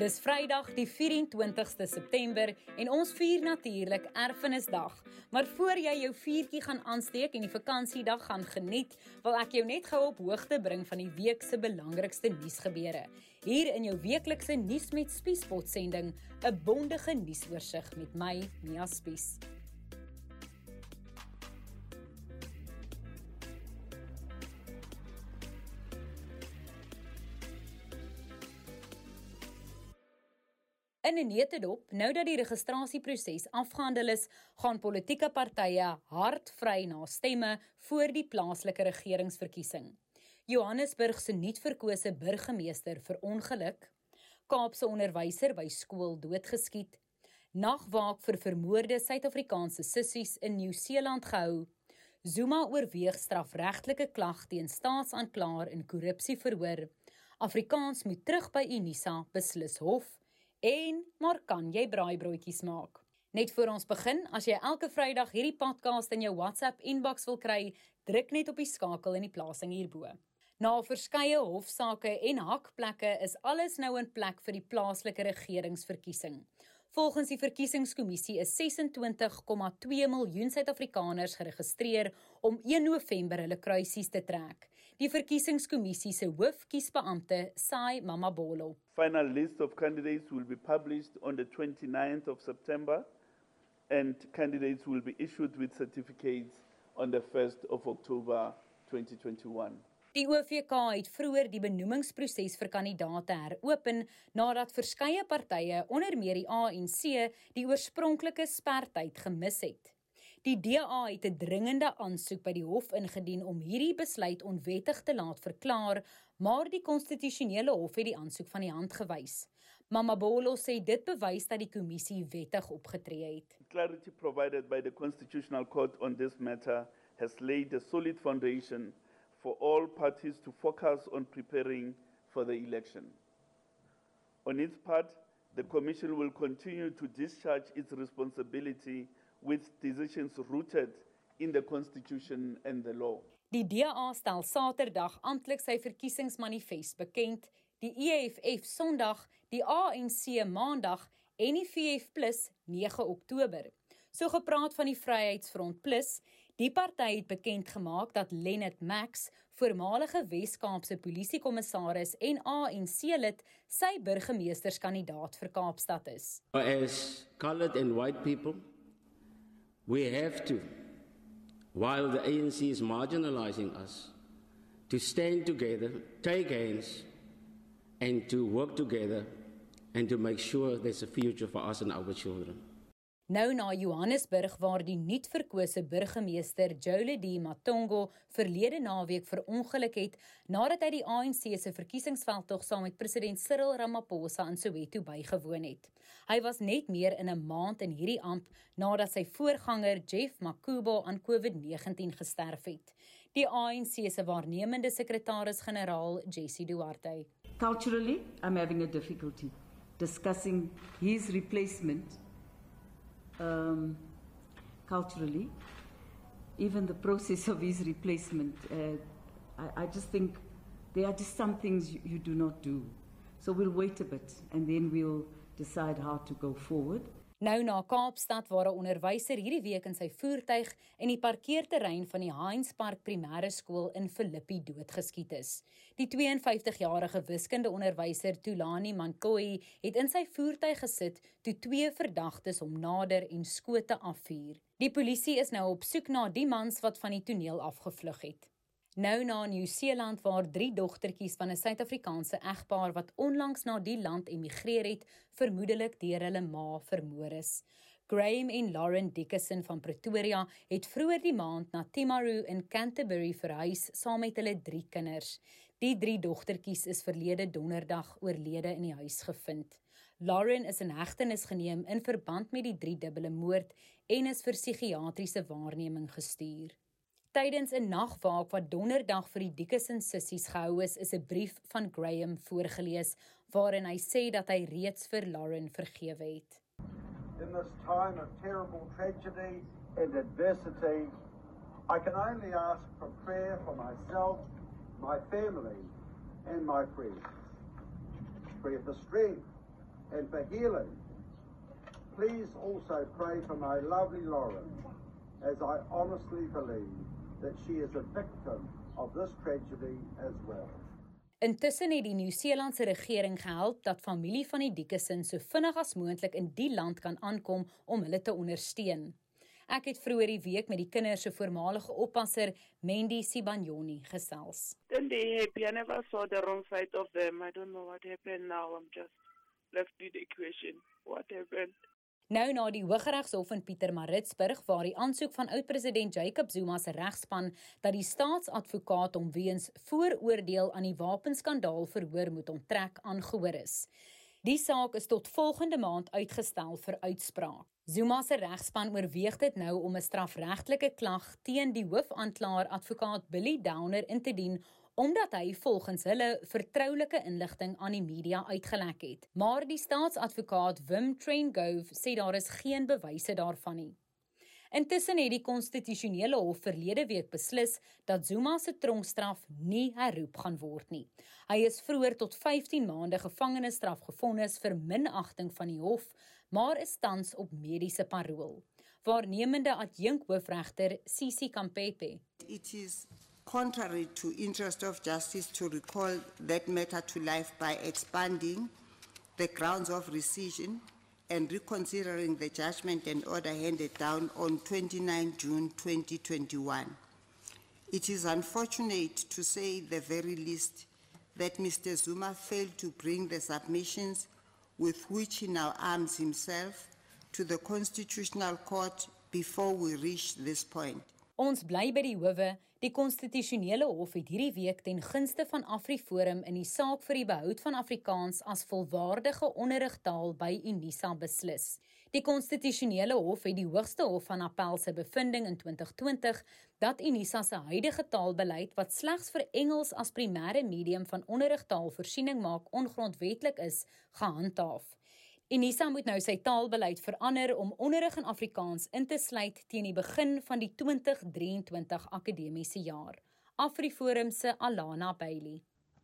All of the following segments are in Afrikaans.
Dis Vrydag die 24ste September en ons vier natuurlik Erfenisdag. Maar voor jy jou vuurtjie gaan aansteek en die vakansiedag gaan geniet, wil ek jou net gou op hoogte bring van die week se belangrikste nuusgebeure. Hier in jou weeklikse nuus met Spiespot sending, 'n bondige nuusoorseig met my, Mia Spies. In 'n netedop, nou dat die registrasieproses afgehandel is, gaan politieke partye hardvry na stemme voor die plaaslike regeringsverkiesing. Johannesburg se nuutverkose burgemeester vir ongeluk, Kaapse onderwyser by skool doodgeskiet, nagwaak vir vermoorde Suid-Afrikaanse sissies in Nieu-Seeland gehou. Zuma oorweeg strafregtelike klag teen staatsaanklaer in korrupsieverhoor. Afrikaans moet terug by Unisa beslis hof. En maar kan jy braaibroodjies maak? Net voor ons begin, as jy elke Vrydag hierdie podcast in jou WhatsApp inbox wil kry, druk net op die skakel in die plasing hierbo. Na verskeie hofsaake en hakplekke is alles nou in plek vir die plaaslike regeringsverkiesing. Volgens die verkiesingskommissie is 26,2 miljoen Suid-Afrikaners geregistreer om 1 November hulle kruisies te trek. Die verkiesingskommissie se hoofkiesbeampte, Sai Mamabolo. Final list of candidates will be published on the 29th of September and candidates will be issued with certificates on the 1st of October 2021. Die OVK het vroeër die benoemingsproses vir kandidaate heropen nadat verskeie partye, onder meer die ANC, die oorspronklike spertyd gemis het. Die DA het 'n dringende aansoek by die hof ingedien om hierdie besluit onwettig te laat verklaar, maar die konstitusionele hof het die aansoek van die hand gewys. Mamabolo sê dit bewys dat die kommissie wettig opgetree het. Clarity provided by the Constitutional Court on this matter has laid a solid foundation for all parties to focus on preparing for the election. On its part, the Commission will continue to discharge its responsibility with decisions rooted in the Constitution and the law. Die DA stel Saterdag amptelik sy verkiesingsmanifest bekend, die EFF Sondag, die ANC Maandag en die VF+ 9 Oktober. So gepraat van die Vryheidsfront Plus, die party het bekend gemaak dat Lennet Max, voormalige Wes-Kaapse polisiekommissaris en ANC-lid, sy burgemeesterskandidaat vir Kaapstad is. As colored and white people, we have to while the ANC is marginalizing us to stand together, take hands and to work together and to make sure there's a future for us and our children. Nou na Johannesburg waar die nuutverkose burgemeester Joledi Matongo verlede naweek verongeluk het nadat hy die ANC se verkiesingsveldtog saam met president Cyril Ramaphosa in Soweto bygewoon het. Hy was net meer in 'n maand in hierdie amp nadat sy voorganger Jeff Makubo aan COVID-19 gesterf het. Die ANC se waarnemende sekretaris-generaal, Jessie Duarte. Culturally, I'm having a difficulty discussing his replacement um, culturally. Even the process of his replacement, uh, I, I, just think there are just some things you, you do not do. So we'll wait a bit and then we'll decide how to go forward. Nou na Kaapstad waar 'n onderwyser hierdie week in sy voertuig in die parkeerterrein van die Heinz Park Primêre Skool in Philippi doodgeskiet is. Die 52-jarige wiskundeonderwyser Tulani Mankoi het in sy voertuig gesit toe twee verdagtes hom nader en skote afvuur. Die polisie is nou op soek na die mans wat van die toneel afgevlug het. Nou na Nieu-Seeland waar drie dogtertjies van 'n Suid-Afrikaanse egpaar wat onlangs na die land emigreer het, vermoedelik deur hulle ma vermoor is. Graham en Lauren Dickerson van Pretoria het vroeër die maand na Timaru in Canterbury verhuis saam met hulle drie kinders. Die drie dogtertjies is verlede donderdag oorlede in die huis gevind. Lauren is in hegtenis geneem in verband met die drie dubbele moord en is vir psigiatriese waarneming gestuur. Tydens 'n nagwaak wat donderdag vir die Dickinson sissies gehou is, is 'n brief van Graham voorgeles waarin hy sê dat hy reeds vir Lauren vergewe het. In this time of terrible tragedy and adversity, I can only ask for prayer for myself, my family and my friends. Prayer for strength and for healing. Please also pray for my lovely Lauren, as I honestly believe that she is a victim of this tragedy as well. Intussen het die Nieu-Seelandse regering gehelp dat familie van die Dickinson so vinnig as moontlik in die land kan aankom om hulle te ondersteun. Ek het vroeër die week met die kinders se voormalige oppasser, Mandy Sibanyoni, gesels. Then they happy. I never saw the wrong side of them. I don't know what happened now. I'm just left with the question. What happened? Nou na die Hooggeregshof in Pietermaritzburg waar die aansoek van oud-president Jacob Zuma se regspan dat die staatsadvokaat hom weens vooroordeel aan die wapenskandaal verhoor moet onttrek aangehoor is. Die saak is tot volgende maand uitgestel vir uitspraak. Zuma se regspan oorweeg dit nou om 'n strafregtelike klag teen die hoofaanklaer advokaat Billy Downer in te dien omdat hy volgens hulle vertroulike inligting aan die media uitgelek het. Maar die staatsadvokaat Wim Trengove sê daar is geen bewyse daarvan nie. Intussen het die konstitusionele hof verlede week beslis dat Zuma se tronkstraf nie herroep gaan word nie. Hy is vroeër tot 15 maande gevangenisstraf gevonnis vir minagting van die hof, maar is tans op mediese parol. Waarnemende adjunk hoofregter Sisi Kampepe. It is contrary to interest of justice to recall that matter to life by expanding the grounds of rescission and reconsidering the judgment and order handed down on 29 June 2021. It is unfortunate to say the very least that Mr. Zuma failed to bring the submissions with which he now arms himself to the Constitutional Court before we reach this point. Ons bly by die howe Die konstitusionele hof het hierdie week ten gunste van AfriForum in die saak vir die behoud van Afrikaans as volwaardige onderrigtaal by Unisa beslis. Die konstitusionele hof het die hoogste hof van appel se bevinding in 2020 dat Unisa se huidige taalbeleid wat slegs vir Engels as primêre medium van onderrigtaal voorsiening maak ongrondwettig is, gehandhaaf. Unisa moet nou sy taalbeleid verander om onderrig in Afrikaans in te sluit teen die begin van die 2023 akademiese jaar. Afriforum se Alana Bailey.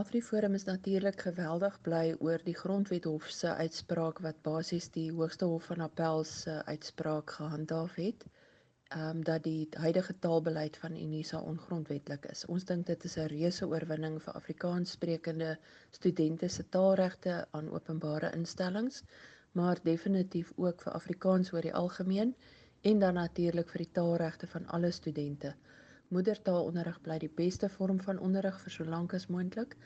Afriforum is natuurlik geweldig bly oor die Grondwethof se uitspraak wat basies die Hoogste Hof van Appel se uitspraak gehandhaaf het. Ehm um, dat die huidige taalbeleid van Unisa ongrondwettig is. Ons dink dit is 'n reuse oorwinning vir Afrikaanssprekende studente se taalregte aan openbare instellings maar definitief ook vir Afrikaans oor die algemeen en dan natuurlik vir die taalregte van alle studente. Moedertaalonderrig bly die beste vorm van onderrig vir so lank as moontlik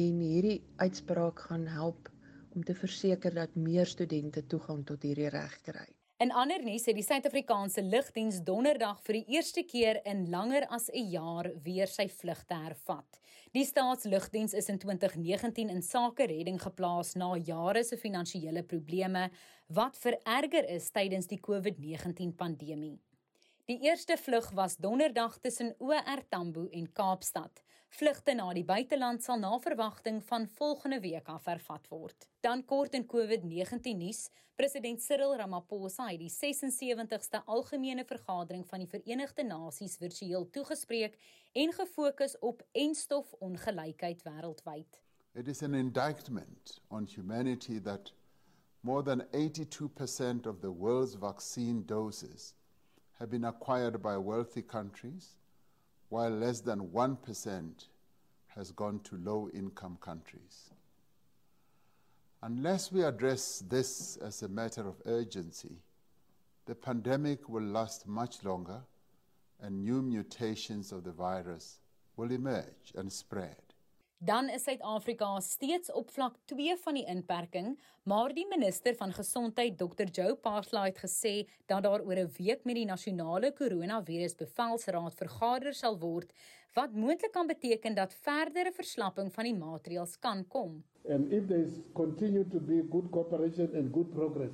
en hierdie uitspraak gaan help om te verseker dat meer studente toegang tot hierdie reg kry. In ander nuus het die Suid-Afrikaanse Lugdiens donderdag vir die eerste keer in langer as 'n jaar weer sy vlugte hervat. Die staatslugdiens is in 2019 in sake redding geplaas na jare se finansiële probleme wat vererger is tydens die COVID-19 pandemie. Die eerste vlug was donderdag tussen OR Tambo en Kaapstad. Vlugte na die buiteland sal na verwagting van volgende week af vervat word. Dan kort in COVID-19 nuus, president Cyril Ramaphosa het die 76ste algemene vergadering van die Verenigde Nasies virtueel toegespreek en gefokus op enstofonggelykheid wêreldwyd. It is an indictment on humanity that more than 82% of the world's vaccine doses have been acquired by wealthy countries while less than 1% has gone to low income countries. Unless we address this as a matter of urgency, the pandemic will last much longer and new mutations of the virus will emerge and spread. Dan is Suid-Afrika steeds op vlak 2 van die inperking, maar die minister van Gesondheid, Dr. Joe Phaahla het gesê dat daar oor 'n week met die nasionale koronavirusbevelsraad vergader sal word wat moontlik kan beteken dat verdere verslapping van die maatreëls kan kom. And if there is continue to be good cooperation and good progress,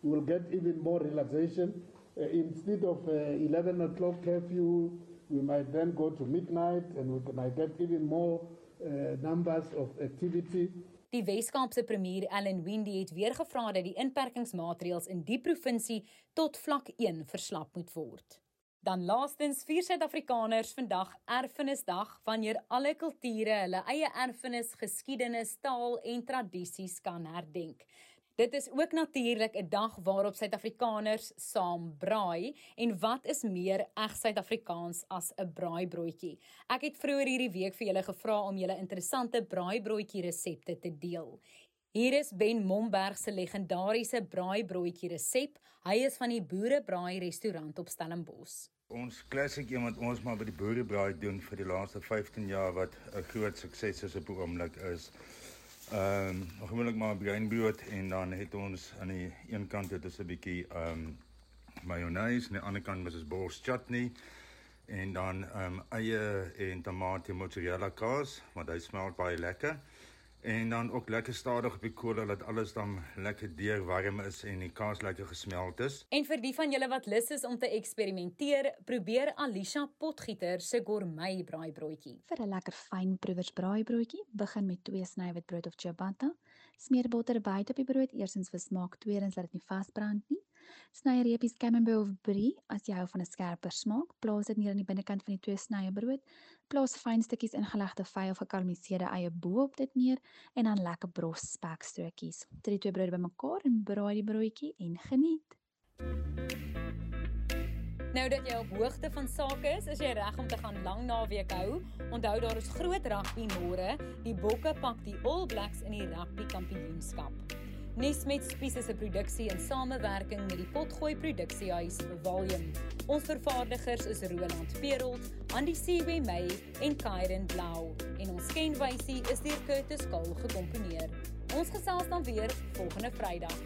we will get even more relaxation uh, instead of uh, 11 o'clock curfew, we might then go to midnight and we might get even more numbers of activity. Die Weskaapse premier Ellen Wendy het weer gevra dat die inperkingsmaatreëls in die provinsie tot vlak 1 verslap moet word. Dan laastens vier Suid-Afrikaners vandag Erfenisdag wanneer alle kulture hulle eie erfenis, geskiedenis, taal en tradisies kan herdenk. Dit is ook natuurlik 'n dag waarop Suid-Afrikaners saam braai en wat is meer eg Suid-Afrikaans as 'n braaibroodjie? Ek het vroeër hierdie week vir julle gevra om julle interessante braaibroodjie resepte te deel. Hier is Ben Momberg se legendariese braaibroodjie resep. Hy is van die Boerebraai restaurant op Stellenbosch. Ons klassiek een wat ons maar by die Boerebraai doen vir die laaste 15 jaar wat 'n groot sukses is op oomblik is Ehm um, gewoonlik maar breinbrood en dan het ons aan die een kant het ons 'n bietjie ehm um, mayonnaise aan die ander kant is ons bors chutney en dan ehm um, eie en tomatie mozzarella kaas want hy smelt baie lekker en dan ook lekker stadig op die kool dat alles dan lekker deur warm is en die kaas lekker gesmelt is. En vir die van julle wat lus is om te eksperimenteer, probeer Alisha Potgieter se gourmet braaibroodjie. Vir 'n lekker fyn proevers braaibroodjie, begin met twee sny witbrood of ciabatta. Smeer botter buite op die brood, eersins vir smaak, tweedens laat dit nie vasbrand nie. Sny reepies camembert of brie as jy hou van 'n skerper smaak. Plaas dit neer aan die binnekant van die twee snye brood. Plaas fyn stukkies ingelegde vy of gekarmeliseerde eie bo op dit neer en dan lekker bros spekstrokies. Sit die twee brode bymekaar en braai die broodjie en geniet. Nou dat jy op hoogte van sake is, is jy reg om te gaan lang naweek hou. Onthou daar is groot rugby môre. Die Bokke pak die All Blacks in die rugby kampioenskap. Nesmet Spies is 'n produksie in samewerking met die Potgooi Produksiehuis Volume. Ons vervaardigers is Roland Perold, Andy Siwe May en Kairen Blau en ons kenwysie is deur Curtis Kahl gekomponeer. Ons gesels dan weer volgende Vrydag.